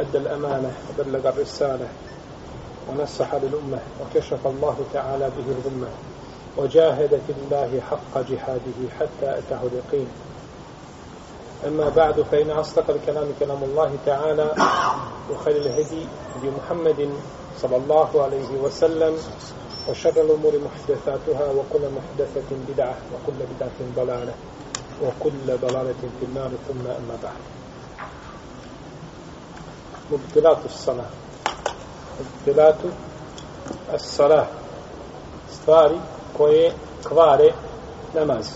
أدى الأمانة وبلغ الرسالة ونصح للأمة وكشف الله تعالى به الغمة وجاهد في الله حق جهاده حتى أتاه اليقين. أما بعد فإن أصدق الكلام كلام الله تعالى وخير الهدي بمحمد صلى الله عليه وسلم وشر الأمور محدثاتها وكل محدثة بدعة وكل بدعة ضلالة وكل ضلالة في النار ثم أما بعد. Mubtilatu sana. Mubtilatu sana. Stvari koje kvare namaz.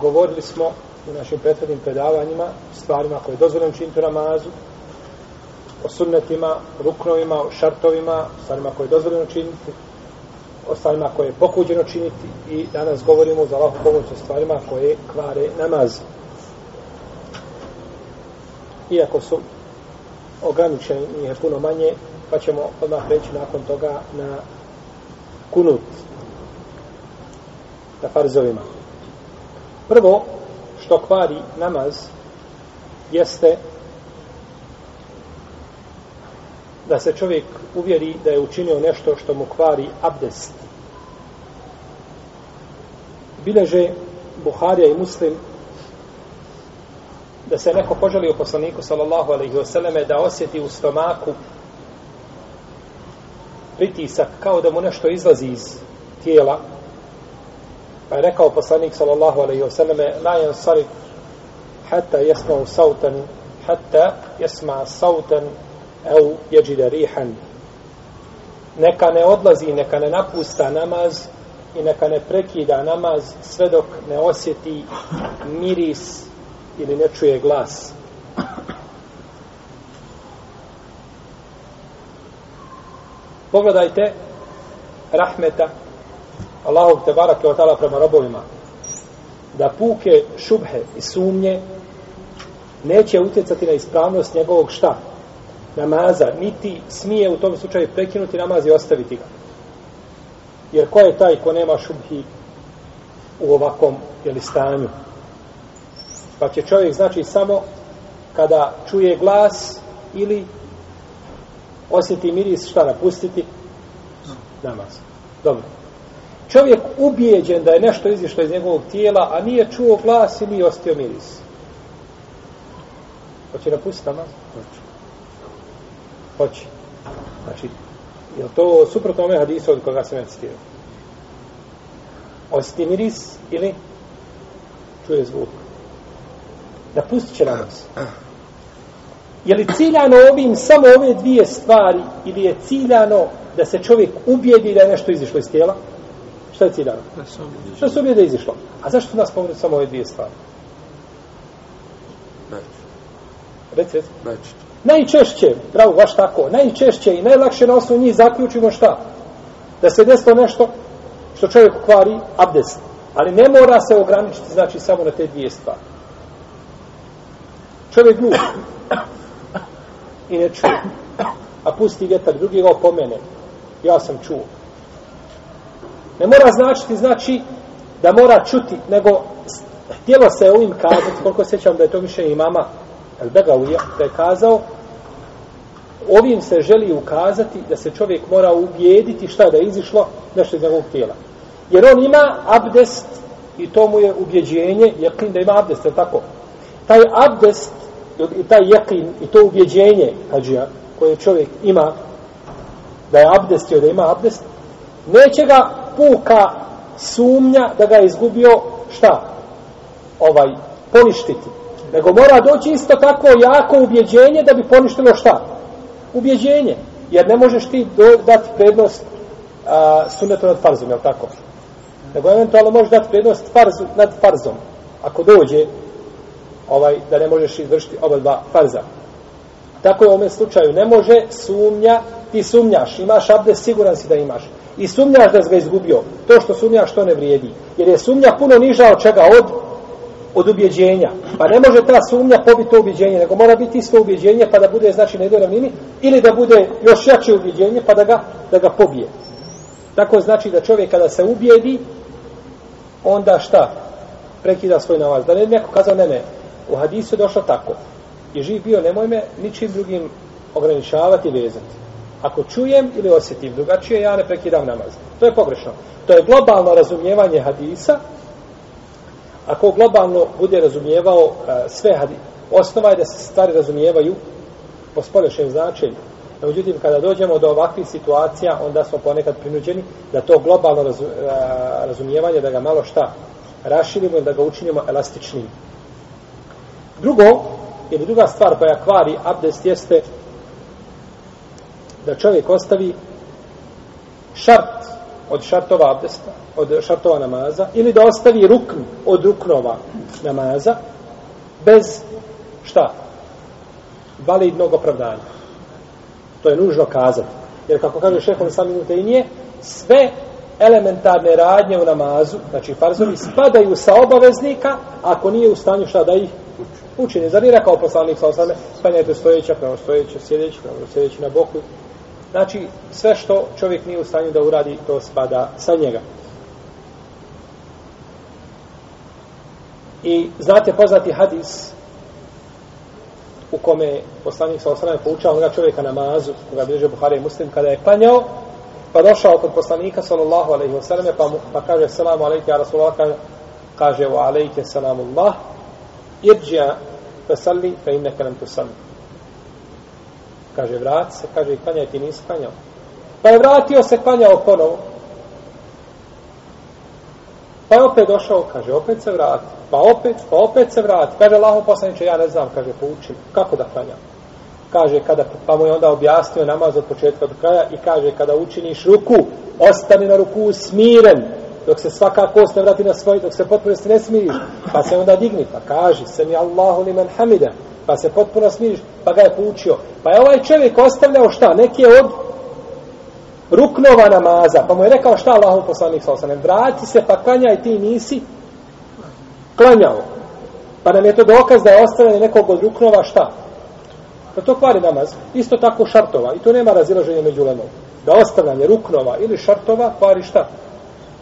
Govorili smo u našim prethodnim predavanjima stvarima koje dozvoljeno činiti u namazu, o sunnetima, ruknovima, o šartovima, stvarima koje dozvoljeno činiti, o stvarima koje je pokuđeno činiti i danas govorimo za lahko pomoć o stvarima koje kvare namaz. Iako su ograničeni, je puno manje, pa ćemo odmah reći nakon toga na kunut, na farzovima. Prvo, što kvari namaz, jeste da se čovjek uvjeri da je učinio nešto što mu kvari abdest. Bileže Buharija i Muslim da se neko poželio poslaniku sallallahu alaihi wasallame da osjeti u stomaku pritisak kao da mu nešto izlazi iz tijela. Pa je rekao poslanik sallallahu alaihi wasallame la jansarif hatta jesma sautan hatta jesma sautan au jeđide rihan. Neka ne odlazi, neka ne napusta namaz i neka ne prekida namaz sve dok ne osjeti miris ili ne čuje glas pogledajte rahmeta Allahog te barake o tala prema robovima da puke šubhe i sumnje neće utjecati na ispravnost njegovog šta namaza, niti smije u tom slučaju prekinuti namaz i ostaviti ga. Jer ko je taj ko nema šubhi u ovakvom jeli, stanju? Pa će čovjek znači samo kada čuje glas ili osjeti miris šta napustiti? Namaz. Dobro. Čovjek ubijeđen da je nešto izišlo iz njegovog tijela, a nije čuo glas i nije ostio miris. Hoće napustiti namaz? Hoće. Hoće. Znači, je to suprotno ome hadisu od koga sam ja citirao? Osjeti miris ili čuje zvuk? Napustit će namaz. Je li ciljano ovim samo ove dvije stvari ili je ciljano da se čovjek ubijedi da je nešto izišlo iz tijela? Šta je ciljano? Šta se ubijedi da je izišlo? A zašto nas spomenuti samo ove dvije stvari? Reci, reci. Najčešće, bravo, baš tako, najčešće i najlakše na osnovu njih zaključimo šta? Da se desilo nešto što čovjek kvari abdest. Ali ne mora se ograničiti, znači, samo na te dvije stvari. Čovjek glup i ne čuje. A pusti vjetar, drugi ga opomene. Ja sam čuo. Ne mora značiti, znači, da mora čuti, nego htjelo se ovim kazati, koliko sećam da je to više imama El Begavija, da je kazao, ovim se želi ukazati da se čovjek mora ubijediti šta da je izišlo nešto iz njegovog tijela. Jer on ima abdest i to mu je ubjeđenje, jekin da ima abdest, je tako? Taj abdest i taj jekin i to ubjeđenje, hađija, koje čovjek ima, da je abdestio, da ima abdest, neće ga puka sumnja da ga je izgubio šta? Ovaj, poništiti nego mora doći isto tako jako ubjeđenje da bi poništilo šta? Ubjeđenje. Jer ne možeš ti do, dati prednost a, sunetu nad farzom, je tako? Nego eventualno možeš dati prednost farzu nad farzom. Ako dođe ovaj, da ne možeš izvršiti oba dva farza. Tako je u ovom slučaju ne može sumnja, ti sumnjaš, imaš abdest, siguran si da imaš. I sumnjaš da si ga izgubio. To što sumnjaš, to ne vrijedi. Jer je sumnja puno niža od čega? Od, od ubjeđenja. Pa ne može ta sumnja pobiti to ubjeđenje, nego mora biti isto ubjeđenje pa da bude, znači, na jednoj ravnini, ili da bude još jače ubjeđenje pa da ga, da ga pobije. Tako znači da čovjek kada se ubijedi, onda šta? Prekida svoj namaz. Da ne bi neko kazao, ne, ne, u hadisu je došlo tako. Je živ bio, nemoj me ničim drugim ograničavati i vezati. Ako čujem ili osjetim drugačije, ja ne prekidam namaz. To je pogrešno. To je globalno razumijevanje hadisa. Ako globalno bude razumijevao uh, sve hadise, osnova je da se stvari razumijevaju po spolješem značenju. No, međutim, kada dođemo do ovakvih situacija, onda smo ponekad prinuđeni da to globalno razu, e, razumijevanje, da ga malo šta raširimo i da ga učinimo elastičnim. Drugo, ili druga stvar koja kvari abdest jeste da čovjek ostavi šart od šartova abdesta, od šartova namaza, ili da ostavi rukn od ruknova namaza, bez šta? Validnog opravdanja. To je nužno kazati. Jer kako kaže šehol i nije sve elementarne radnje u namazu, znači farzovi, spadaju sa obaveznika, ako nije u stanju šta da ih učini. Zar nije rekao poslanik sa osame, spanjajte stojeća, prema stojeća, sjedeći, prema sjedeći na boku. Znači, sve što čovjek nije u stanju da uradi, to spada sa njega. I znate poznati hadis u kome poslanik sa osame poučao onoga čovjeka namazu, koga bliže Buhari i Muslim, kada je klanjao, pa došao kod poslanika sallallahu alaihi ve selleme pa, pa kaže selamu alaihi ja rasulallah, kaže, kaže wa alaihi selamullah, irđa fasalli fa innaka lam tusalli. Kaže vrati se kaže klanjaj ti nisi klanjao. Pa je vratio se klanjao ponovo. Pa je opet došao kaže opet se vrati. Pa opet pa opet se vrati. Kaže Allaho poslaniče ja ne znam kaže poučim kako da klanjam kaže kada pa mu je onda objasnio namaz od početka do kraja i kaže kada učiniš ruku ostani na ruku smiren dok se svaka kost ne vrati na svoj, dok se potpuno ne smiriš, pa se onda digni, pa kaži, se mi Allahu li hamida, pa se potpuno smiriš, pa ga je poučio. Pa je ovaj čovjek ostavljao šta? Neki od ruknova namaza, pa mu je rekao šta Allahu poslanik sa osanem, vrati se, pa klanjaj ti nisi klanjao. Pa nam je to dokaz da je ostavljanje nekog od ruknova šta? Da to kvari namaz. Isto tako šartova. I to nema razilaženja među lemom. Da ostavljanje ruknova ili šartova kvari šta?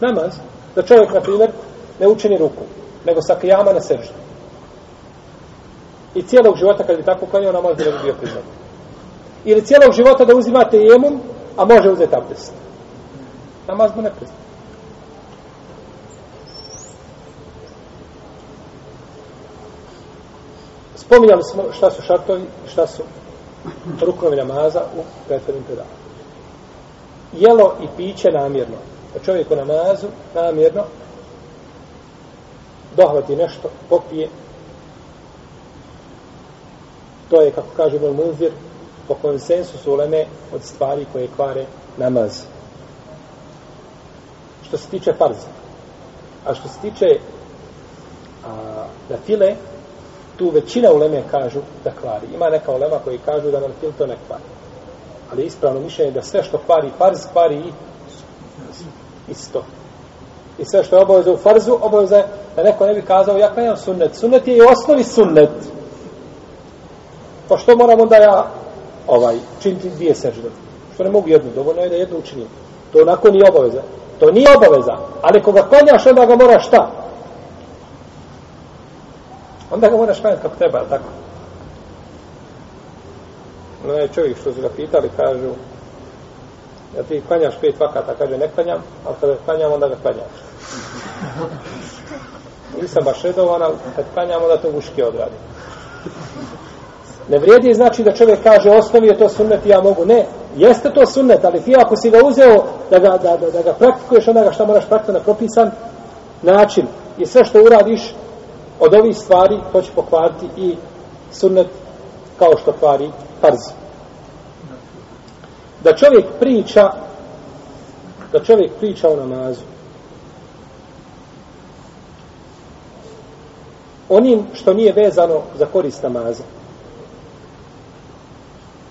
Namaz, da čovjek, na primjer, ne učini ruku, nego sa kijama na seždu. I cijelog života, kad bi tako klanio, namaz bi ne bi bio priznat. Ili cijelog života da uzimate jemum, a može uzeti abdest. Namaz mu ne priznat. Spominjali smo šta su šartovi, šta su rukovi namaza u prethodnim predavanju. Jelo i piće namjerno čovjek u namazu namjerno dohvati nešto, popije. To je, kako kaže Ibn Munzir, po konsensusu uleme od stvari koje kvare namaz. Što se tiče farza. A što se tiče a, na file, tu većina uleme kažu da kvari. Ima neka ulema koji kažu da nam fil to ne kvari. Ali ispravno mišljenje da sve što kvari farz, kvari i isto. I sve što je obaveza u farzu, obaveza je da neko ne bi kazao, ja klanjam sunnet. Sunnet je i osnovi sunnet. Pa što moram onda ja ovaj, činiti dvije sežde? Što ne mogu jednu, dovoljno je da jednu učinim. To onako nije obaveza. To nije obaveza. Ali koga klanjaš, onda ga moraš šta? Onda ga moraš klanjati kako treba, tako? No je čovjek što su ga pitali, kažu, Ja ti klanjaš pet vakata, kaže ne klanjam, ali kada klanjam, onda ga klanjam. Nisam baš redovan, ali kad klanjam, onda to guške odradi. Ne vrijedi znači da čovjek kaže osnovi je to sunnet i ja mogu. Ne, jeste to sunnet, ali ti ako si ga uzeo da ga, da, da, da ga praktikuješ, onda ga šta moraš praktikati na propisan način. I sve što uradiš od ovih stvari, to će pokvariti i sunnet kao što kvari parzi da čovjek priča da čovjek priča o namazu onim što nije vezano za korist namaza.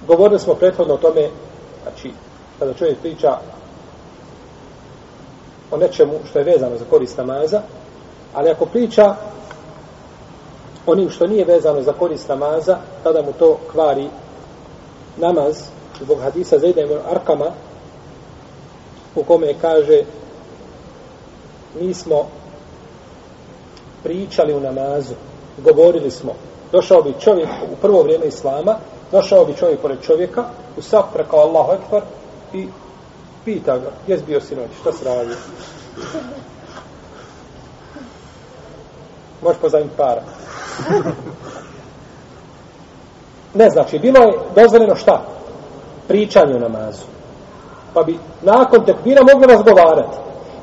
Govorili smo prethodno o tome, znači, kada čovjek priča o nečemu što je vezano za korist namaza, ali ako priča onim što nije vezano za korist namaza, tada mu to kvari namaz, zbog hadisa Zajda ibn Arkama, u kome kaže mi smo pričali u namazu, govorili smo, došao bi čovjek u prvo vrijeme Islama, došao bi čovjek pored čovjeka, u saf rekao Allahu Ekber i pita ga, jes bio sinoć, šta se radi? Možeš pozaviti para. Ne znači, bilo je dozvoljeno šta? Pričanje u namazu. Pa bi nakon tekbira mogli razgovarati.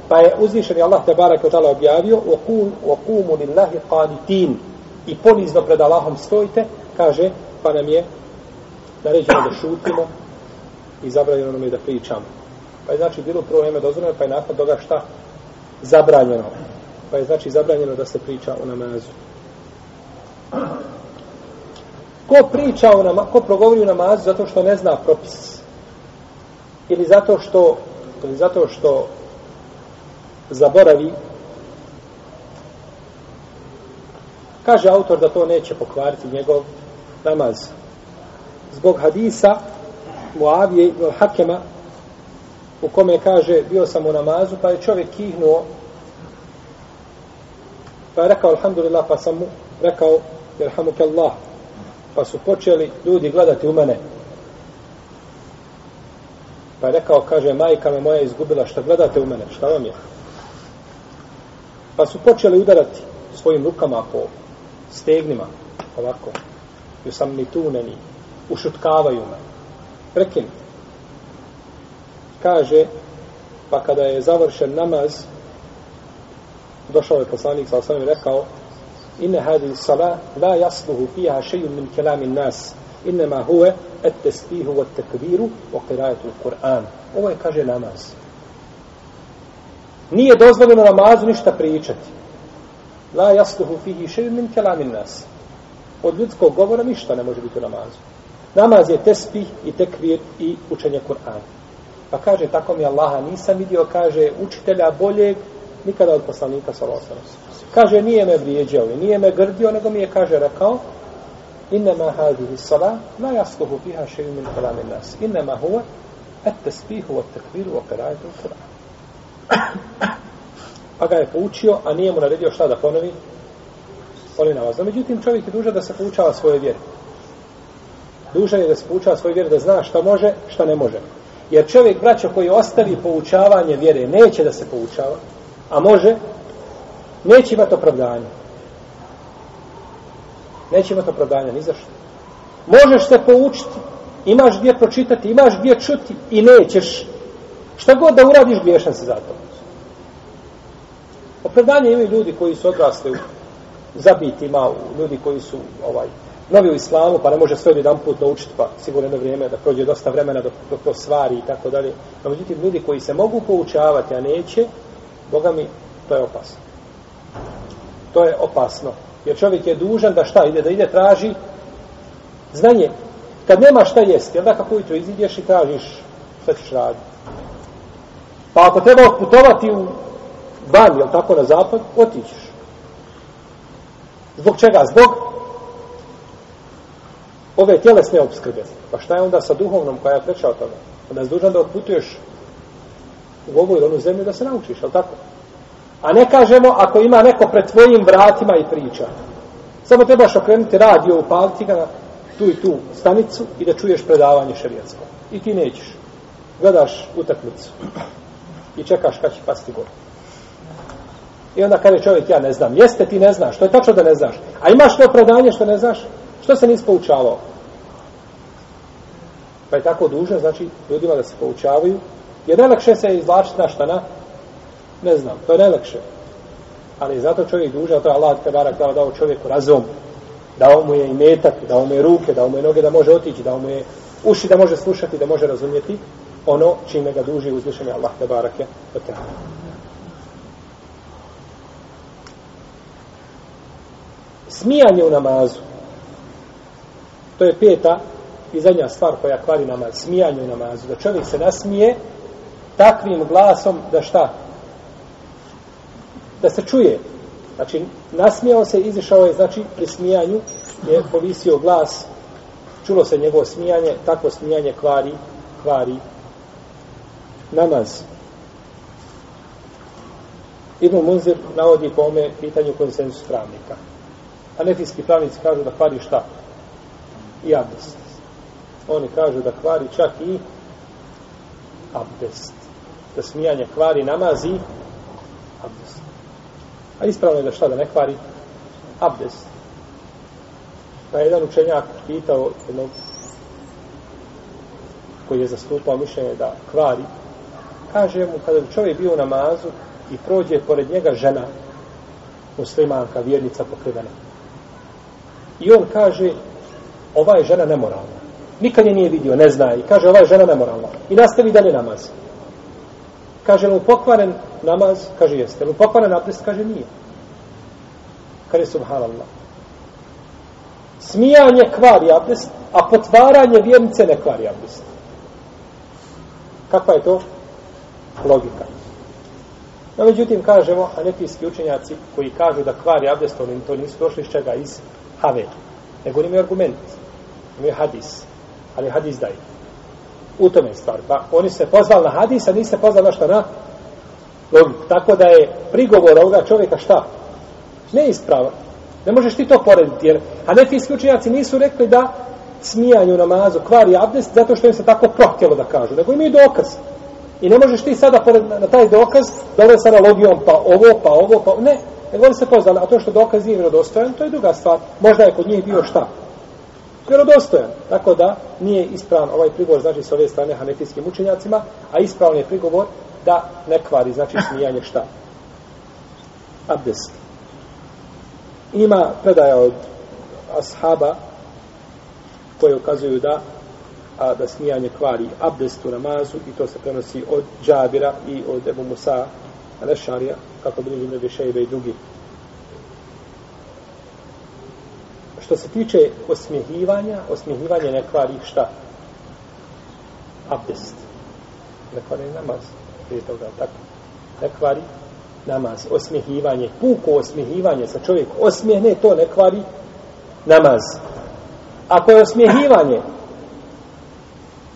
Pa je uzvišeni Allah te barak od Allah objavio وَقُومُ لِلَّهِ قَانِتِينَ i ponizno pred Allahom stojite, kaže, pa nam je naređeno da šutimo i zabranjeno nam je da pričamo. Pa je znači bilo prvo ime dozvoljeno, pa je nakon toga šta? Zabranjeno. Pa je znači zabranjeno da se priča o namazu. Ko priča o namazu, ko progovori o namazu zato što ne zna propis? Ili zato što ili zato što zaboravi? Kaže autor da to neće pokvariti njegov namaz. Zbog hadisa Muavije ibn Hakema u kome kaže bio sam u namazu pa je čovjek kihnuo pa je rekao alhamdulillah pa sam mu rekao jerhamuke Allah pa su počeli ljudi gledati u mene. Pa je rekao kaže majka me moja izgubila šta gledate u mene? Šta vam je? Pa su počeli udarati svojim rukama po stegnima ovako. Ju sam mi tuneni ušutkavaju me. Prekin. kaže pa kada je završen namaz došao je poslanik sa osam i rekao inne hadi sala la jasluhu fiha šeju min kelamin nas. Innema huve et tespihu wa tekbiru wa qirajetu Kur'an ovo je kaže namaz. Nije dozvoljeno namazu ništa pričati. La jasluhu fihi šeju min kelamin nas. Od ljudskog govora ništa ne može biti u namazu. Namaz je tespih i tekbir i učenje Kur'ana. Pa kaže, tako mi Allaha nisam vidio, kaže, učitelja boljeg nikada od poslanika Salosana. Kaže, nije me vrijeđao i nije me grdio, nego mi je, kaže, rekao, innama hadihi sala, la jasluhu fiha šeju min kalami nas. Innama huwa, et tespihu, et tekviru, o perajtu, Pa ga je poučio, a nije mu naredio šta da ponovi? Poli namaz. Međutim, čovjek je dužan da se poučava svoje vjere. Dužan je da se poučava svoje vjere, da zna šta može, šta ne može. Jer čovjek, braćo, koji ostavi poučavanje vjere, neće da se poučava, a može, neće imati opravdanja. Neće imati opravdanja, ni zašto. Možeš se poučiti, imaš gdje pročitati, imaš gdje čuti i nećeš. Šta god da uradiš, griješan se za to. Opravdanje imaju ljudi koji su odrasli u zabitima, ljudi koji su ovaj, novi u islamu, pa ne može sve jedan put naučiti, pa sigurno jedno vrijeme da prođe dosta vremena dok, dok to stvari i tako dalje. No, međutim, ljudi koji se mogu poučavati, a neće, Boga mi, to je opasno. To je opasno. Jer čovjek je dužan da šta ide, da ide traži znanje. Kad nema šta jesti, onda kako ujutro izidješ i tražiš šta ćeš raditi. Pa ako treba putovati u van, jel tako, na zapad, otićeš. Zbog čega? Zbog ove tjelesne obskrbe. Pa šta je onda sa duhovnom koja je preča od toga? Onda je dužan da otputuješ u ovu ili onu zemlju da se naučiš, jel tako? A ne kažemo ako ima neko pred tvojim vratima i priča. Samo trebaš okrenuti radio, upaliti ga na tu i tu stanicu i da čuješ predavanje šerijatsko. I ti nećeš. Gledaš utakmicu i čekaš kad će pasti gol. I onda kaže čovjek, ja ne znam. Jeste, ti ne znaš. To je tačno da ne znaš. A imaš to predanje što ne znaš? Što se nisi poučavao? Pa je tako dužno, znači, ljudima da se poučavaju. Jer najlakše se izvlačiti na šta na? Ne znam, to je najlakše. Ali zato čovjek dužan, to je Allah te barak dao, dao čovjeku razum, dao mu je i metak, dao mu je ruke, dao mu je noge da može otići, dao mu je uši da može slušati, da može razumjeti ono čime ga duži uzvišenje Allah te barake od od Smijanje u namazu. To je peta i zadnja stvar koja kvari namaz. Smijanje u namazu. Da čovjek se nasmije takvim glasom da šta? Da se čuje. Znači, nasmijao se, izišao je, znači, pri smijanju je povisio glas, čulo se njegovo smijanje, takvo smijanje kvari, kvari namaz. Ibn Munzir navodi po ome pitanju konsensus pravnika. A pravnici kažu da kvari šta? I abdest. Oni kažu da kvari čak i abdest. Da smijanje kvari namazi i. A ispravno je da šta da ne kvari? Abdest. Pa je jedan učenjak pitao jednog koji je zastupao mišljenje da kvari, kaže mu kada bi čovjek bio u namazu i prođe pored njega žena muslimanka, vjernica pokrivena. I on kaže ova je žena nemoralna. Nikad je nije vidio, ne zna i kaže ova je žena nemoralna. I nastavi dalje namaz. Kaže mu pokvaren namaz, kaže jeste. Mu pokvaren abdest, kaže nije. Kaže subhanallah. Smijanje kvari abdest, a potvaranje vjernice ne kvari abdest. Kakva je to? Logika. No, međutim, kažemo, anetijski učenjaci koji kažu da kvari abdest, oni to nisu došli iz čega? Iz have. Nego imaju argument. Imaju hadis. Ali hadis daje. U tome je stvar. Pa oni se pozvali na hadis, a nisi pozvali na šta? Na logiku. Tako da je prigovor ovoga čovjeka šta? Neispravan. Ne možeš ti to porediti, jer hanefijski učenjaci nisu rekli da smijanje u namazu kvari abdest zato što im se tako prohtjelo da kažu, nego imaju dokaz. I ne možeš ti sada pored, na taj dokaz dole sa analogijom pa ovo, pa ovo, pa ne. Nego oni se pozvali, a to što dokaz nije vjerodostojan, to je druga stvar. Možda je kod njih bio šta? Vjerodostojan. Tako da nije ispravan ovaj prigovor, znači s ove strane hanefijskim učenjacima, a ispravan je prigovor da ne kvari, znači smijanje šta? Abdest. Ima predaja od ashaba koje ukazuju da a da smijanje kvari abdest u namazu i to se prenosi od Džabira i od Ebu Musa Alešarija, kako bi Nebi šejbe i drugi. Što se tiče osmihivanja, osmihivanje ne kvari šta? Abdest. Ne kvari namaz. Prije toga, tako. Ne kvari namaz. Osmihivanje, puko osmihivanje sa čovjek osmijehne, to ne kvari namaz. Ako je osmjehivanje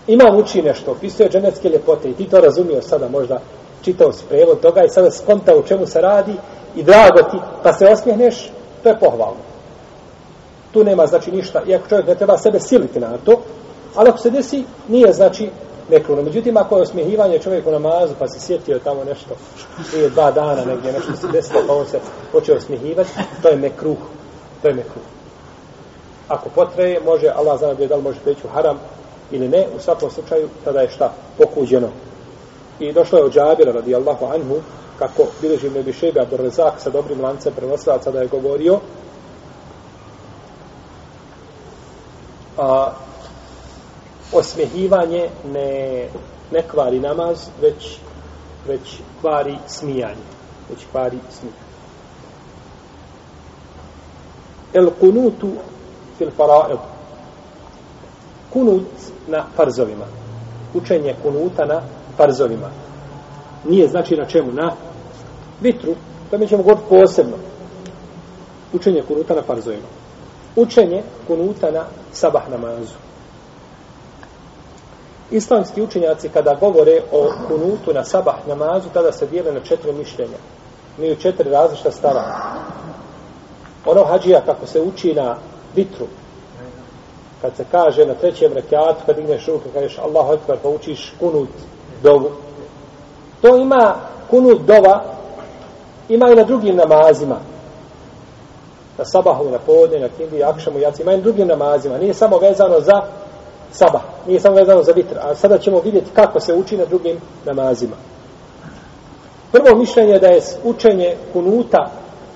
ima uči nešto, opisuje dženecke ljepote i ti to razumio sada možda čitao si prevod toga i sada skonta u čemu se radi i drago ti, pa se osmijehneš, to je pohvalno. Tu nema znači ništa, iako čovjek ne treba sebe siliti na to, ali ako se desi, nije znači nekruno. Međutim, ako je osmijehivanje čovjek u namazu, pa se sjetio tamo nešto, prije dva dana negdje nešto se desilo, pa on se počeo osmijehivati, to je mekruh. To je mekruh. Ako potreje, može, Allah zna da li može preći u haram, ili ne, u svakom slučaju tada je šta pokuđeno. I došlo je od Džabira radijallahu anhu kako bilježi Nebi Šebe Abdurrezak sa dobrim lancem prenosilaca da je govorio a osmjehivanje ne, ne kvari namaz već, već kvari smijanje već kvari smijanje el kunutu fil fara'id kunut na farzovima. Učenje kunuta na farzovima. Nije znači na čemu? Na vitru. To mi ćemo govoriti posebno. Učenje kunuta na farzovima. Učenje kunuta na sabah namazu. Islamski učenjaci kada govore o kunutu na sabah namazu, tada se dijele na četiri mišljenja. Imaju četiri različita stava. Ono hađija kako se uči na vitru, kad se kaže na trećem rekiatu, kad digneš ruke, kažeš Allahu Ekber, pa učiš kunut dovu. To ima kunut dova, ima i na drugim namazima. Na sabahu, na podne, na kindi, akšamu, jacima i drugim namazima. Nije samo vezano za sabah, nije samo vezano za vitr. A sada ćemo vidjeti kako se uči na drugim namazima. Prvo mišljenje je da je učenje kunuta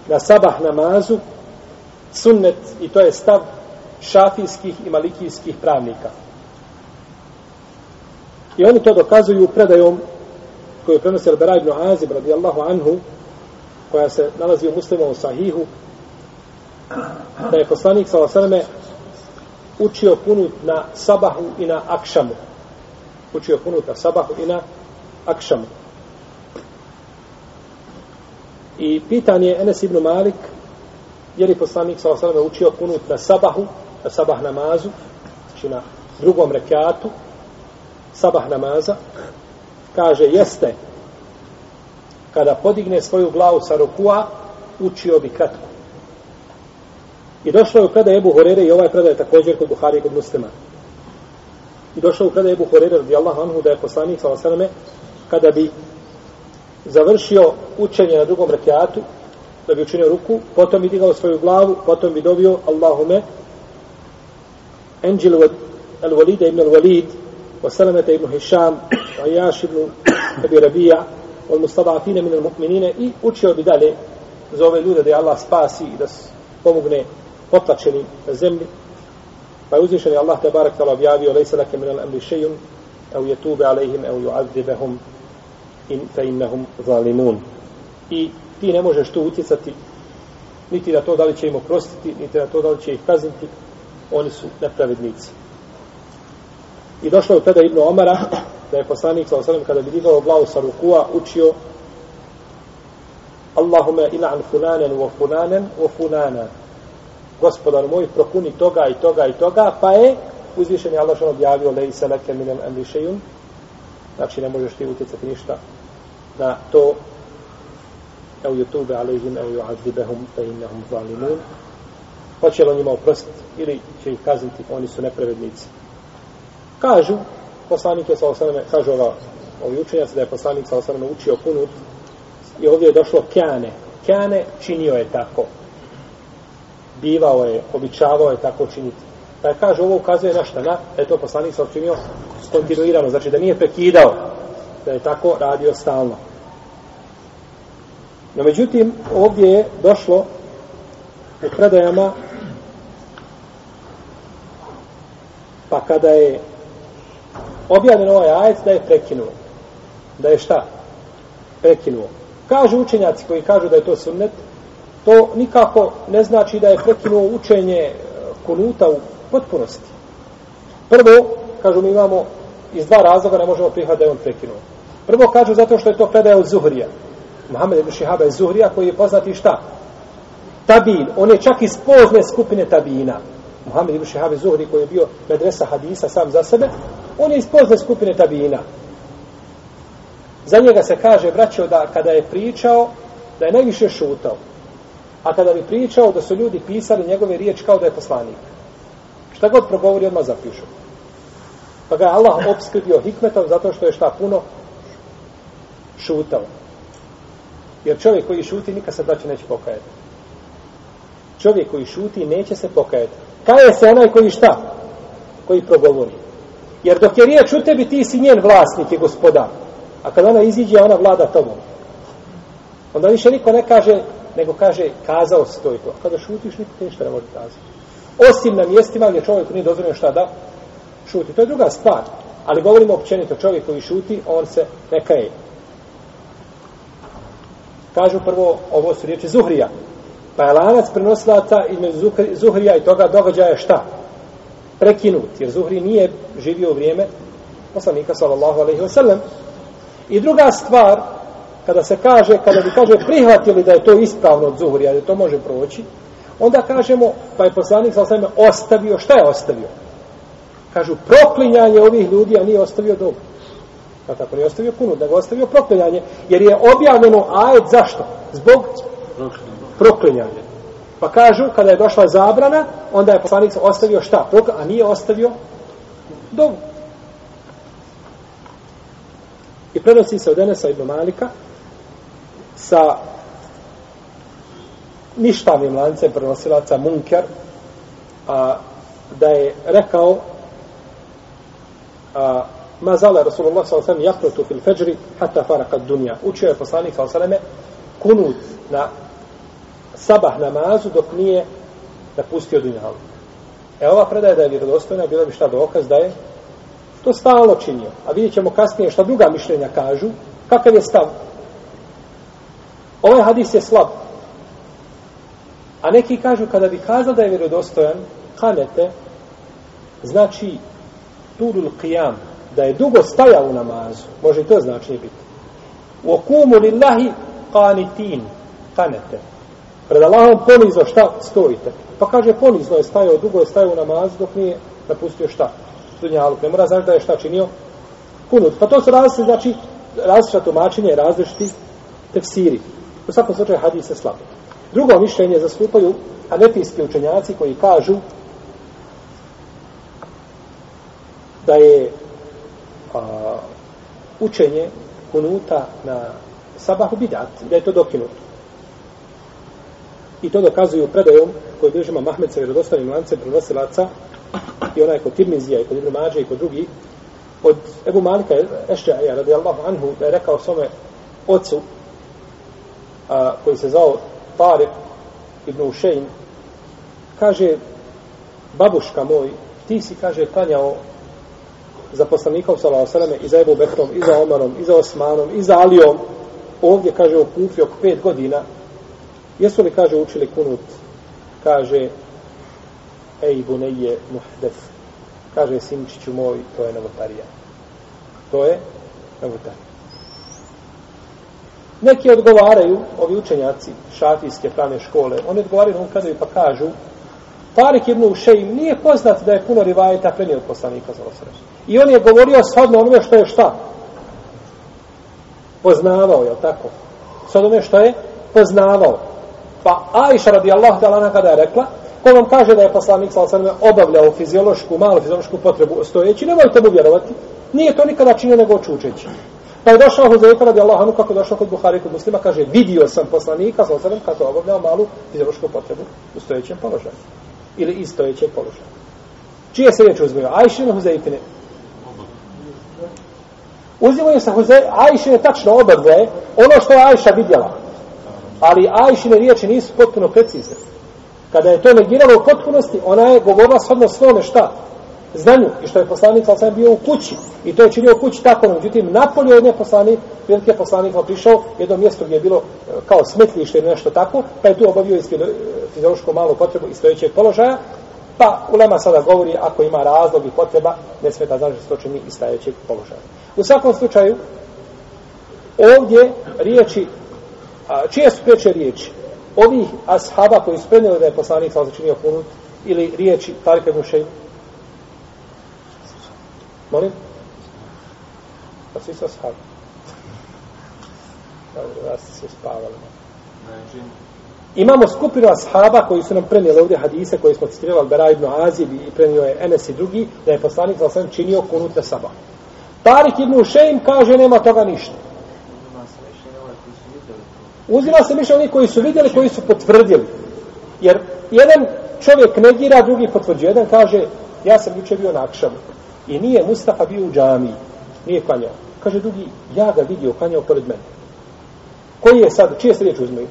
na sabah namazu sunnet i to je stav šafijskih i malikijskih pravnika. I oni to dokazuju predajom koju prenosi Al-Bara ibn Azib radijallahu anhu koja se nalazi u muslimovom sahihu da je poslanik sa osaleme učio kunut na sabahu i na akšamu. Učio kunut na sabahu i na akšamu. I pitanje je Enes ibn Malik, je li poslanik sa osaleme učio kunut na sabahu, na sabah namazu, znači na drugom rekiatu, sabah namaza, kaže, jeste, kada podigne svoju glavu sa rukua, učio bi kratko. I došlo je u predaj Ebu Horere i ovaj predaj je također kod Buhari i kod muslima. I došlo je u predaj Ebu Horere radi Allah anhu da je poslanik sa osaname kada bi završio učenje na drugom rekiatu, da bi učinio ruku, potom bi digao svoju glavu, potom bi dobio Allahume Enđil al-Walida ibn al-Walid wa Salamata ibn Hisham wa Jaš ibn Abi Rabija od mustadafine min al-mu'minine i učio bi dalje za ove ljude da je Allah spasi i da pomogne potlačeni na zemlji. Pa je uzvišen je Allah te barak tala objavio lejse lake minal amri šejun au jetube alejhim au ju'adzibahum in fe innahum zalimun. I ti ne možeš tu utjecati niti na to da li će im oprostiti, niti na to da li će ih kazniti. Oni su nepravednici. I došlo je tada Ibn Omara da je poslanik sa osanem kada bi digao glavu sa rukua učio Allahume ila an funanen wa funanen wa funanen gospodar moj prokuni toga i toga i toga pa je uzvišen je Allah što objavio lej se leke minem emrišejun znači ne možeš ti utjecati ništa na to evo YouTube alejhim evo juadzibehum fe innehum zalimun. Hoće li njima oprostiti ili će ih kazniti? Oni su nepravednici. Kažu poslanik je sa osaname kažu ova ovi učenjaci da je poslanik sa osaname učio kunut i ovdje je došlo kjane. Kjane činio je tako bivao je, običavao je tako činiti. Pa je kaže, ovo ukazuje na šta? Na, da je to poslanik sa učinio kontinuirano, znači da nije prekidao, da je tako radio stalno. No međutim, ovdje je došlo u predajama pa kada je objavljen ovaj ajet da je prekinuo. Da je šta? Prekinuo. Kažu učenjaci koji kažu da je to sunnet, to nikako ne znači da je prekinuo učenje e, kunuta u potpunosti. Prvo, kažu mi imamo iz dva razloga ne možemo prihvatiti da je on prekinuo. Prvo kažu zato što je to predaje od Zuhrija. Mohamed ibn Šihaba je Zuhrija koji je poznati šta? Tabin. On je čak iz pozne skupine Tabina. Mohamed ibn Šihaba je Zuhri koji je bio medresa hadisa sam za sebe. On je iz pozne skupine Tabina. Za njega se kaže, braćo, da kada je pričao, da je najviše šutao. A kada bi pričao da su ljudi pisali njegove riječi kao da je poslanik. Šta god progovori, odmah zapišu. Pa ga je Allah obskrbio hikmetom zato što je šta puno šutao. Jer čovjek koji šuti nikad se braće neće pokajati. Čovjek koji šuti neće se pokajati. Kaje se onaj koji šta? Koji progovori. Jer dok je riječ u tebi, ti si njen vlasnik i gospodar. A kada ona iziđe, ona vlada tobom. Onda više niko ne kaže nego kaže kazao si to i to. Kada šutiš, niko te ništa ne može kazati. Osim na mjestima gdje čovjek nije dozvoljeno šta da šuti. To je druga stvar. Ali govorimo općenito, čovjek koji šuti, on se ne kaje. Kažu prvo, ovo su riječi Zuhrija. Pa je lanac prenosilaca između Zuhrija i toga događaja šta? Prekinut. Jer Zuhri nije živio u vrijeme poslanika sallallahu alaihi wa sallam. I druga stvar, kada se kaže, kada bi kaže prihvatili da je to ispravno od zuhurija, da to može proći, onda kažemo, pa je poslanik sa sveme ostavio, šta je ostavio? Kažu, proklinjanje ovih ljudi, a nije ostavio dobro. Pa tako nije ostavio kunu, da ga ostavio proklinjanje, jer je objavljeno ajet zašto? Zbog proklinjanja. Pa kažu, kada je došla zabrana, onda je poslanik ostavio šta? A nije ostavio dobro. I prenosi se od Enesa ibn Malika, sa ništavim lancem prenosilaca Munker a, da je rekao a, ma zala Rasulullah s.a.v. jaknutu fil feđri hata faraka dunja. Učio je poslanik s.a.v. kunut na sabah namazu dok nije napustio dunjalu. E ova predaja da je vjerodostojna, bila bi šta dokaz da je to stalno činio. A vidjet ćemo kasnije šta druga mišljenja kažu, kakav je stav Ovaj hadis je slab. A neki kažu kada bi kazao da je vjerodostojan, kanete, znači turul qiyam, da je dugo stajao u namazu. Može i to značenje biti. U okumu lillahi qanitin, kanete. Pred Allahom ponizno šta stojite. Pa kaže ponizno je stajao, dugo je stajao u namazu dok nije napustio šta. Dunjaluk. Ne mora znači da je šta činio. Kunut. Pa to su različite, znači, različita tumačenja i različiti tefsiri. U svakom slučaju hadis je slabo. Drugo mišljenje zastupaju anefijski učenjaci koji kažu da je a, učenje kunuta na sabahu bidat, da je to dokinuto. I to dokazuju predajom koji držima Mahmed sa vjerodostavnim lancem prenosilaca i onaj kod Tirmizija i kod Ibn Mađe i kod drugih od Ebu Malika Ešćaja radijallahu anhu da je rekao svome ocu a, koji se zvao Tarek ibn Ušejn kaže babuška moj ti si kaže klanjao za poslanikom u Salasaleme i za Ebu Bekrom, i za Omarom, i za Osmanom, i za Alijom. Ovdje kaže u Kufi oko pet godina. Jesu li kaže učili kunut? Kaže ej buneje muhdef kaže sinčiću moj to je novotarija. To je novotarija. Neki odgovaraju, ovi učenjaci šafijske pravne škole, oni odgovaraju na ukadaju pa kažu Tarik ibn Ušejim nije poznat da je puno rivajeta prenio od poslanika za osreć. I on je govorio shodno onome što je šta? Poznavao, je tako? Shodno onome što je poznavao. Pa Ajša radijallahu ta'ala kada je rekla, ko vam kaže da je poslanik sa osreć obavljao fiziološku, malu fiziološku potrebu stojeći, nemojte mu vjerovati. Nije to nikada činio nego čučeći. Pa je došao Huzeyfa radi Allah, anu kako došao kod Buhari kod muslima, kaže, vidio sam poslanika, sa osam, kako obavljao malu fiziološku potrebu u stojećem položaju. Ili iz stojećeg položaja. Čije se riječ uzmeju? Ajšine, Huzeyfine? Uzimaju se Huzeyfine, Ajšine tačno oba dvoje, ono što je Ajša vidjela. Ali Ajšine riječi nisu potpuno precizne. Kada je to negiralo u potpunosti, ona je govorila shodno svome šta? Znanju i što je poslanik sa bio u kući. I to je činio u kući tako no, međutim napolje od nje poslanik je poslanik prišao jedno mjesto gdje je bilo e, kao smetlište ili nešto tako pa je tu obavio iz e, fiziološko malu potrebu i stojećeg položaja. Pa ulema sada govori ako ima razlog i potreba ne smeta znači što čini iz stojećeg položaja. U svakom slučaju ovdje riječi a, čije su preče riječi? Ovih ashaba koji su prenijeli da je poslanik sa činio kunut ili riječi Tarika ibn Molim? Pa svi su ashabi. Dobro, ja ste se spavali. Imamo skupinu ashaba koji su nam prenijeli ovdje hadise koje smo citirali Bera ibn Azib i prenio je Enes i drugi da je poslanik za osam činio kunut na saba. Tarik ibn Ušeim kaže nema toga ništa. Uzima se mišljenje oni koji su vidjeli, koji su potvrdili. Jer jedan čovjek negira, drugi potvrđuje. Jedan kaže, ja sam juče bio na akšavu. I nije Mustafa bio u džamiji. Nije klanjao. Kaže drugi, ja ga vidio, klanjao pored mene. Koji je sad, čije se riječ uzmeju?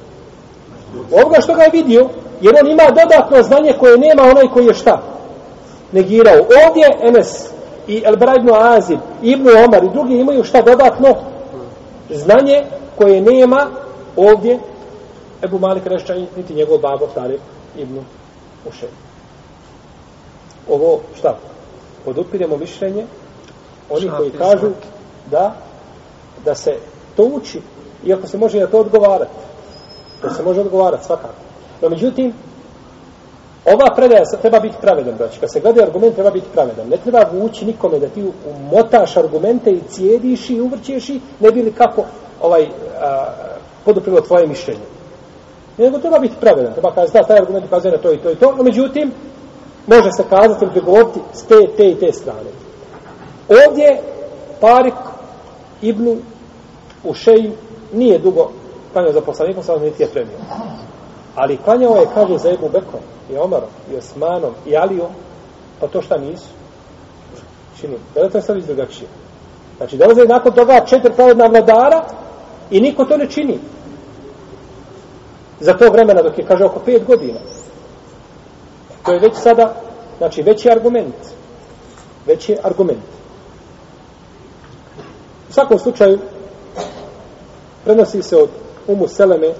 Ovoga što ga je vidio, jer on ima dodatno znanje koje nema onaj koji je šta? Negirao. Ovdje Enes i Elbera ibn Azib, Ibn Omar i drugi imaju šta dodatno? Znanje koje nema ovdje Ebu Malik Rešća niti njegov babo Tarek ibn Ušen. Ovo šta? Podupiremo mišljenje oni koji kažu da da se to uči iako se može na to odgovarati. To se može odgovarati svakako. No međutim ova predaja treba biti pravedan znači kad se gleda argument treba biti pravedan. Ne treba vući nikome da ti umotaš argumente i cijediš i uvrćeš i ne bili kako ovaj a, poduprilo tvoje mišljenje. Nego treba biti pravedan. Treba kazati da taj argument ukazuje na to i to i to. No međutim može se kazati ili pregovoriti s te, te i te strane. Ovdje Parik Ibnu šeji nije dugo klanjao za poslanikom, samo niti je premio. Ali klanjao je, kažu, za Ebu Bekom, i Omarom, i Osmanom, i Alijom, pa to šta nisu? Čini. Da li to je sad drugačije? Znači, dolaze nakon toga četiri pravodna vladara i niko to ne čini. Za to vremena, dok je, kaže, oko pet godina. To je već sada, znači veći argument. Veći argument. U svakom slučaju, prenosi se od Umu Seleme,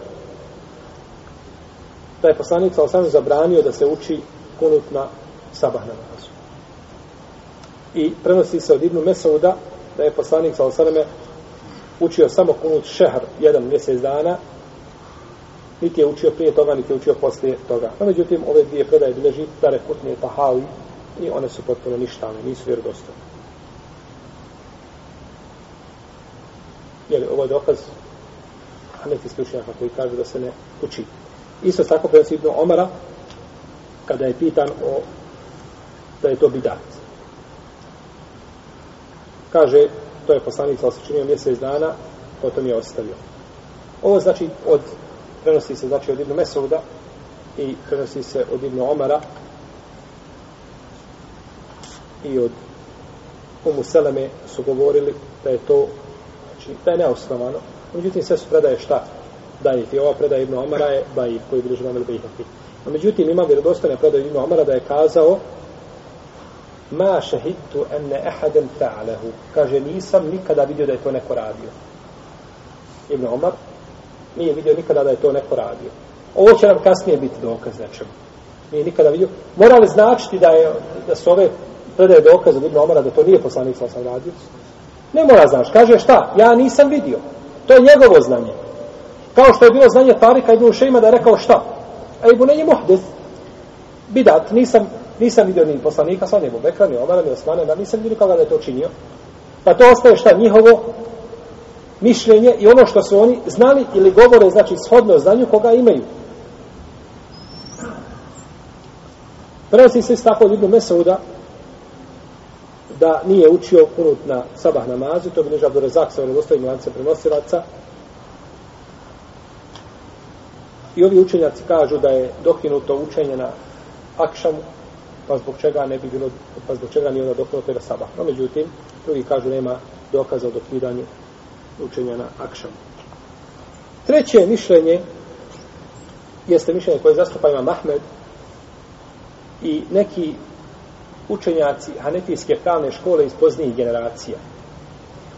da je poslanik sa osam zabranio da se uči kunut na sabah namazu. I prenosi se od Ibnu Mesauda da je poslanik sa osam učio samo kunut šehr jedan mjesec dana, niti je učio prije toga, niti je učio poslije toga. No, međutim, ove dvije predaje bileži Dare Kutne i Tahawi i one su potpuno ništavne, nisu vjerodostojne. Jer ovo je dokaz a neki slučajaka koji kaže da se ne uči. Isto tako prenosi Ibnu Omara, kada je pitan o da je to bidat. Kaže, to je poslanik sa osjećenio mjesec dana, potom je ostavio. Ovo znači od, prenosi se znači od Ibnu Mesuda i prenosi se od Ibnu Omara i od Umu Seleme su govorili da je to znači, da je neosnovano. Međutim, sve su predaje šta? Da je ova predaja Ibnu Omara je da je koji bilježi vam ili. A međutim, ima vjerodostane predaje Ibnu Omara da je kazao ma šehidtu enne ehaden fa'alehu Kaže, nisam nikada vidio da je to neko radio. Ibn Omar nije vidio nikada da je to neko radio. Ovo će nam kasnije biti dokaz nečemu. Nije nikada vidio. Mora li značiti da, je, da su ove predaje dokaz od Ibn Omara da to nije poslanik sa sam radio? Ne mora znaš. Kaže šta? Ja nisam vidio. To je njegovo znanje. Kao što je bilo znanje Tarika Ibn Ušeima da je rekao šta? E, A Ibn je muhdith. Bidat. Nisam, nisam vidio ni poslanika sa njemu Bekra, ni Omara, ni Osmane, da nisam vidio nikoga da je to činio. Pa to ostaje šta? Njihovo mišljenje i ono što su oni znali ili govore, znači shodno znanju koga imaju. Prenosi se tako od Ibn Mesauda da nije učio kunut na sabah namazu, to bi neža do rezak sa vredostavim lance prenosilaca. I ovi učenjaci kažu da je dokinuto učenje na akšamu, pa zbog čega ne bi bilo, pa zbog čega nije onda dokinuto na sabah. No, međutim, drugi kažu nema dokaza o dokidanju učenja na akšamu. Treće mišljenje jeste mišljenje koje zastupa ima Mahmed i neki učenjaci hanetijske pravne škole iz poznijih generacija.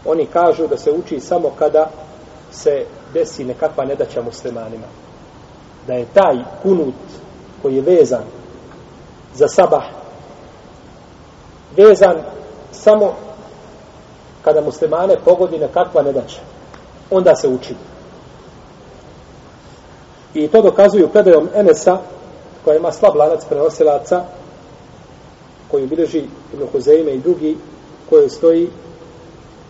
Oni kažu da se uči samo kada se desi nekakva nedaća muslimanima. Da je taj kunut koji je vezan za sabah vezan samo kada muslimane pogodi nekakva nedaća. Onda se uči. I to dokazuju predajom Enesa, koja ima slab lanac prenosilaca, koju bileži Ibn Huzeime i drugi, koje stoji,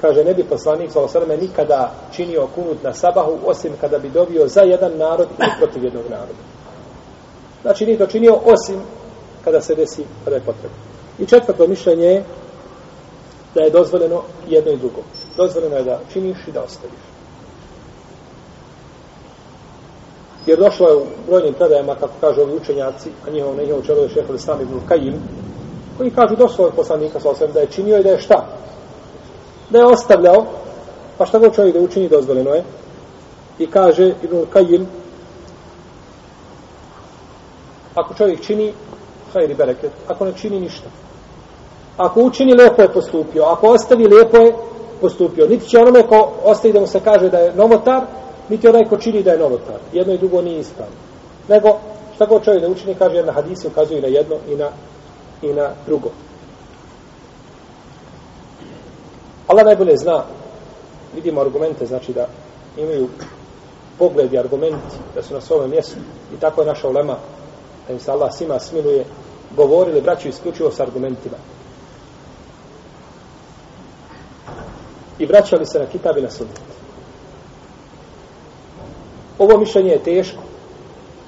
kaže, ne bi poslanik sa osrme nikada činio kunut na sabahu, osim kada bi dobio za jedan narod ili protiv jednog naroda. Znači, nije to činio osim kada se desi, kada je potrebno. I četvrto mišljenje je da je dozvoljeno jedno i drugo. Dozvoljeno je da činiš i da ostaviš. Jer došlo je u brojnim predajama, kako kažu ovi učenjaci, a njihovo, njihovo čelo je šehovi sami ibn Kajim, koji kažu došlo je poslanika sa osvijem da je činio i da je šta? Da je ostavljao, pa šta god čovjek da učini dozvoljeno je. I kaže Ibn Kajim, ako čovjek čini, hajri bereket, ako ne čini ništa. Ako učini, lepo je postupio. Ako ostavi, lepo je postupio. Niti će onome ko ostavi da mu se kaže da je novotar, niti onaj ko čini da je novotar. Jedno i drugo nije ispravno. Nego, šta god čovjek da učini, kaže, jer na hadisi ukazuje na jedno i na i na drugo. Allah najbolje zna, vidimo argumente, znači da imaju pogled i argumenti, da su na svome mjestu i tako je naša ulema, da im se Allah svima smiluje, govorili, braću, isključivo s argumentima. I vraćali se na kitab i na sunnet. Ovo mišljenje je teško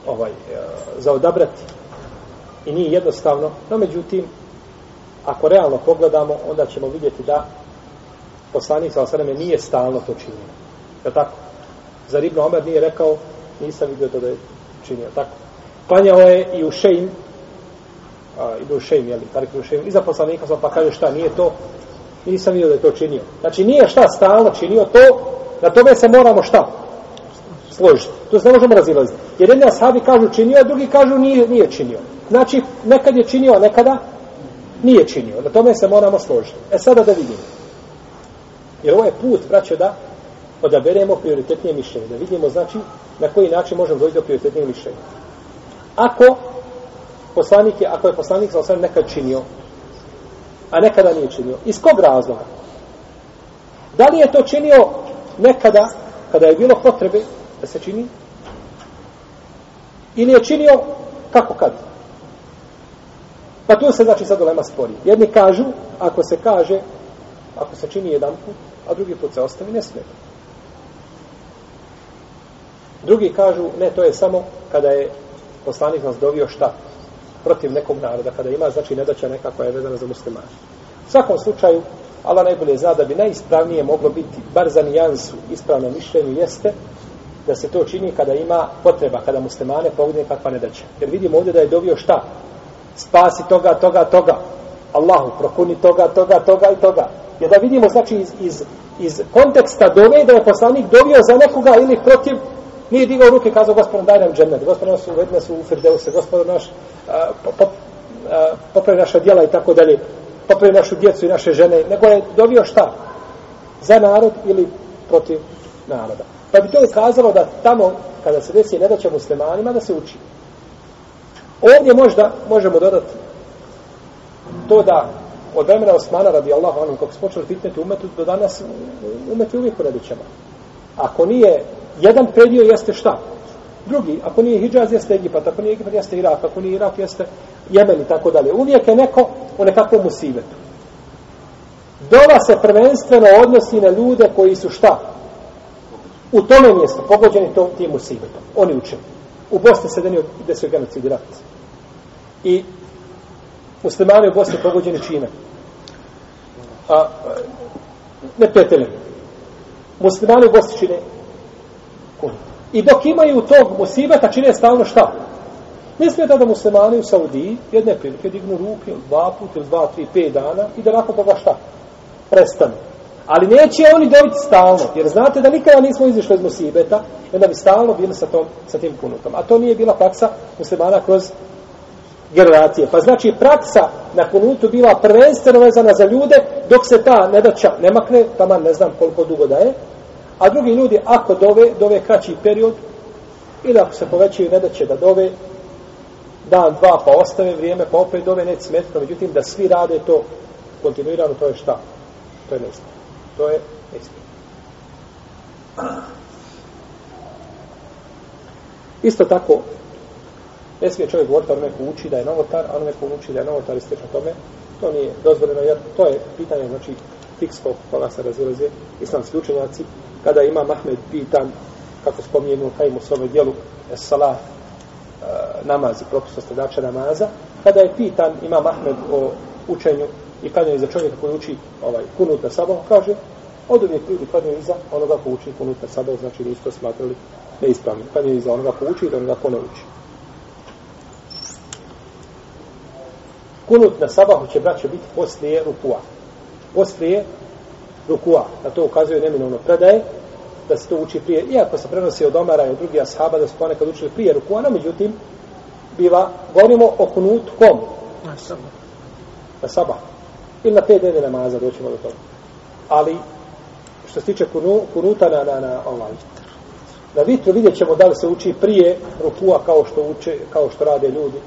ovaj, e, za odabrati i nije jednostavno, no međutim, ako realno pogledamo, onda ćemo vidjeti da poslanik sa osaname nije stalno to činio. Je tako? Zar Ibn Omer nije rekao, nisam vidio to da je činio. Tako? Klanjao je i u šejim, a, i u šejim, jeli, tarik u Šejm, iza poslanika sam pa kaže šta, nije to, nisam vidio da je to činio. Znači nije šta stalno činio, to, na tome se moramo šta? Složiti. To se ne možemo razilaziti. Jer jedni ashabi kažu činio, a drugi kažu nije, nije činio. Znači, nekad je činio, a nekada nije činio. Na tome se moramo složiti. E sada da vidimo. Jer ovo je put, braćo, da odaberemo prioritetnije mišljenje. Da vidimo, znači, na koji način možemo doći do prioritetnijeg mišljenja. ako poslanik je, ako je poslanik sa osam nekad činio, a nekada nije činio. Iz kog razloga? Da li je to činio nekada, kada je bilo potrebe da se čini? Ili je činio kako kad? Pa tu se znači sad olema spori. Jedni kažu, ako se kaže, ako se čini jedan put, a drugi put se ostavi, ne smije. Drugi kažu, ne, to je samo kada je poslanik nas dovio šta? Protiv nekog naroda, kada ima, znači, nedaća neka koja je vezana za muslimani. U svakom slučaju, Allah najbolje zna da bi najispravnije moglo biti, bar za nijansu ispravno mišljenje jeste da se to čini kada ima potreba, kada muslimane pogodne kakva nedaća. Jer vidimo ovdje da je dobio šta? Spasi toga, toga, toga. Allahu, prokuni toga, toga, toga i toga. Jer da vidimo, znači, iz, iz, iz konteksta dove da je poslanik dovio za nekoga ili protiv Nije digao ruke i kazao, gospodin, daj nam džennet, gospodin nas uvedi nas u Firdevse, gospodin naš, popravi naša djela i tako dalje, popravi našu djecu i naše žene, nego je dobio šta? Za narod ili protiv naroda. Pa bi to ukazalo da tamo, kada se desi nedaća muslimanima, da se uči. Ovdje možda možemo dodati to da od vremena Osmana radi Allahu anhu, kako se počeli fitneti umetu, do danas umeti uvijek u nedaćama. Ako nije jedan predio jeste šta? Drugi, ako nije Hidžaz, jeste Egipat, ako nije Egipat, jeste Irak, ako nije Irak, jeste Jemen i tako dalje. Uvijek je neko u nekakvom musivetu. Dova se prvenstveno odnosi na ljude koji su šta? U tome mjestu, pogođeni tom tim musivetom. Oni uče. U Bosni se denio desio genocid i rat. I muslimani u Bosni pogođeni čime? A, ne peteljem. Muslimani u Bosni čine I dok imaju tog musibeta, čine stalno šta? Ne smijete da muslimani u Saudiji jedne prilike dignu ruke dva put ili dva, tri, pet dana i da nakon toga šta? Prestanu. Ali neće oni dobiti stalno, jer znate da nikada nismo izišli iz musibeta, onda da bi stalno bili sa, tom, sa tim kunutom. A to nije bila praksa muslimana kroz generacije. Pa znači praksa na kunutu bila prvenstveno vezana za ljude, dok se ta nedaća ne makne, tamo ne znam koliko dugo da je, A drugi ljudi, ako dove, dove kraći period, ili ako se povećaju, ne da će da dove dan, dva, pa ostave vrijeme, pa opet dove, neće smetno, međutim, da svi rade to kontinuirano, to je šta? To je neispravno. To je neispravno. Isto tako, ne smije čovjek govoriti onome ko uči da je novotar, a onome ko uči da je novotar i slično tome, to nije dozvoljeno, jer to je pitanje, znači, fiksko koga se razilaze islamski učenjaci, kada ima Mahmed pitan, kako spominjemo pa Kajim u svome dijelu, salah, e, e namazi, propis ostavljača namaza, kada je pitan ima Mahmed o učenju i kada je za čovjeka koji uči ovaj, kunut na sabahu, kaže, od uvijek ljudi kada je iza onoga ko uči kunut na sabahu, znači nisu to smatrali neispravni. Kada je iza onoga ko uči i onoga ko ne uči. Kunut na sabahu će, braće, biti poslije rukua poslije rukua. Na to ukazuje neminovno predaje, da se to uči prije, iako se prenosi od Omara i od drugih ashaba, da su ponekad učili prije rukua, no međutim, biva, govorimo o kunutu kom? Na sabah. Na sabah. Ili na pet dnevne namaza, doćemo do toga. Ali, što se tiče kunu, kunuta na, na, na ovaj, na vitru vidjet ćemo da li se uči prije rukua kao što uče, kao što rade ljudi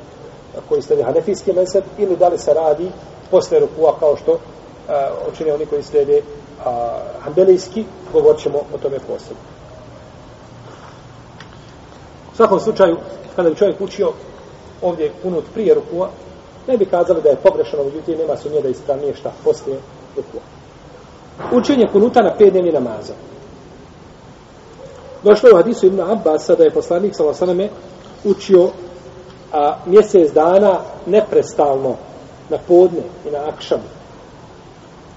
koji slede hanefijski mesed ili da li se radi posle rukua kao što učine oni koji slijede hanbelijski, govorit ćemo o tome posebno. U svakom slučaju, kada bi čovjek učio ovdje punut prije rukua, ne bi kazali da je pogrešano, međutim nema sumnje da ispravnije šta poslije rukua. Učenje kunuta na pet dnevni namaza. Došlo je u hadisu Ibn Abbas da je poslanik Salasaname učio a, mjesec dana neprestalno na podne i na akšamu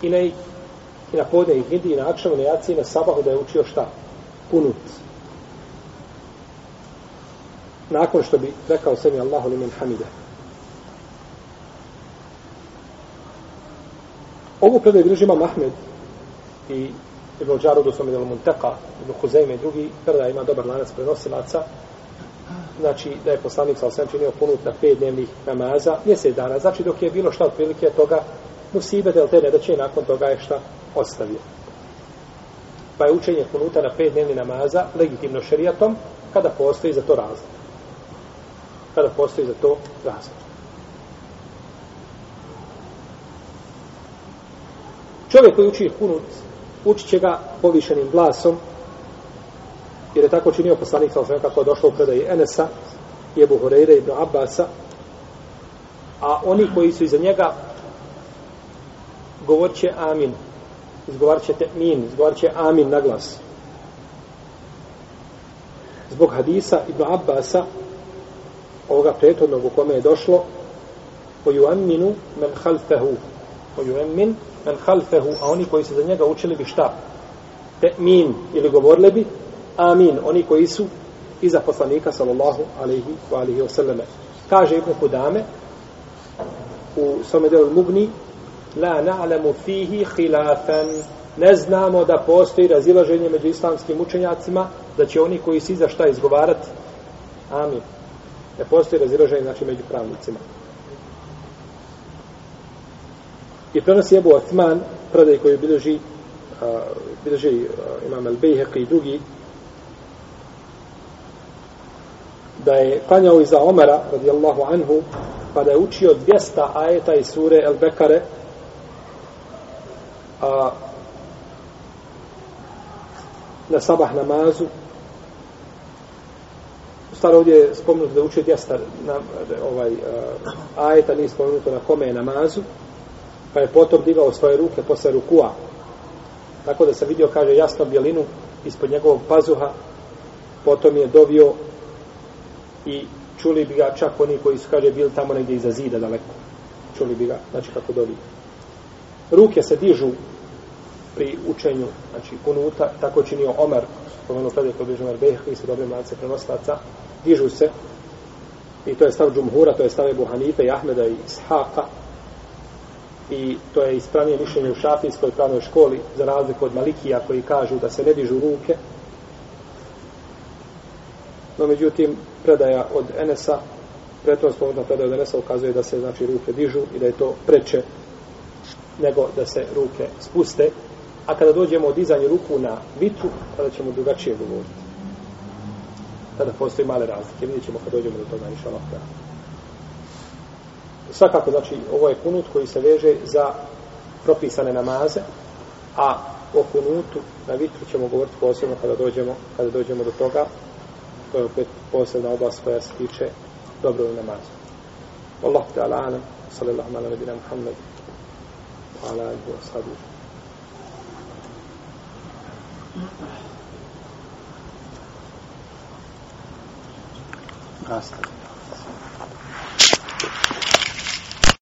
i na, i na podne i hindi i na akšavu, na jaci i na sabahu da je učio šta? Punut. Nakon što bi rekao sebi Allahu li hamide. Ovu predaju bilježi imam Ahmed i Ibn Đarudu sam idel Munteka, Ibn Huzeyme i drugi, predaj ima dobar lanac prenosilaca, znači da je poslanik sa osvijem činio punut na pet dnevnih namaza, mjesec dana, znači dok je bilo šta otprilike toga musibet, jel te nedaće nakon toga je šta ostavio. Pa je učenje kunuta na pet dnevni namaza legitimno šerijatom kada postoji za to razlog. kada postoji za to razlog. Čovjek koji uči kunut, učit će ga povišenim glasom, jer je tako činio poslanik sa osvijem kako je došlo u predaji Enesa, i Horeire, Ibn Abasa, a oni koji su iza njega govorit će amin, izgovarit će min, izgovarit će amin na glas. Zbog hadisa Ibn Abbasa, ovoga prethodnog u kome je došlo, koju aminu men halfehu, koju amin men halfehu, a oni koji su za njega učili bi šta? Te min, ili govorili bi, amin, oni koji su iza poslanika, sallallahu alaihi wa alaihi wa sallame. Kaže Ibn Kudame, u svome delu Mugni, la na'lamu fihi khilafan, ne znamo da postoji razilaženje među islamskim učenjacima, da će oni koji si za šta izgovarati, amin. Ne postoji razilaženje, znači, među pravnicima. I prenosi Ebu Atman, predaj koji bilježi, uh, bilježi uh, imam Al-Bejheq i drugi, da je klanjao iza Omara, radijallahu anhu, pa da je učio 200 ajeta iz sure El Bekare, a, na sabah namazu, stvar ovdje je spomenuto da uče učio 200 na, ovaj, a, ajeta, nije spomenuto na kome je namazu, pa je potom digao svoje ruke posle rukua, tako da se vidio, kaže, jasno bjelinu ispod njegovog pazuha, potom je dovio i čuli bi ga čak oni koji su, kaže, bili tamo negdje iza zida daleko. Čuli bi ga, znači kako dovi. Ruke se dižu pri učenju, znači kunuta, tako činio Omer, spomenu predaj to bližu Omer Behri, su dobri mladice prenoslaca, dižu se, i to je stav Džumhura, to je stav Ebu Hanife i Ahmeda i Ishaqa, i to je ispravnije mišljenje u šafijskoj pravnoj školi, za razliku od Malikija koji kažu da se ne dižu ruke, no međutim, predaja od Enesa, pretom spomenuta predaja od Enesa ukazuje da se znači ruke dižu i da je to preče nego da se ruke spuste. A kada dođemo od dizanja ruku na vitru, tada ćemo drugačije govoriti. Tada postoji male razlike. Vidjet ćemo kada dođemo do toga, inša Allah. Svakako, znači, ovo je kunut koji se veže za propisane namaze, a o kunutu na vitru ćemo govoriti posebno kada dođemo, kada dođemo do toga, to je opet posebna oblast koja se tiče dobro u namazu. Allah te ala anam, sallallahu ala nabina Muhammed, ala alihi wa sahbihi. Nastavljamo.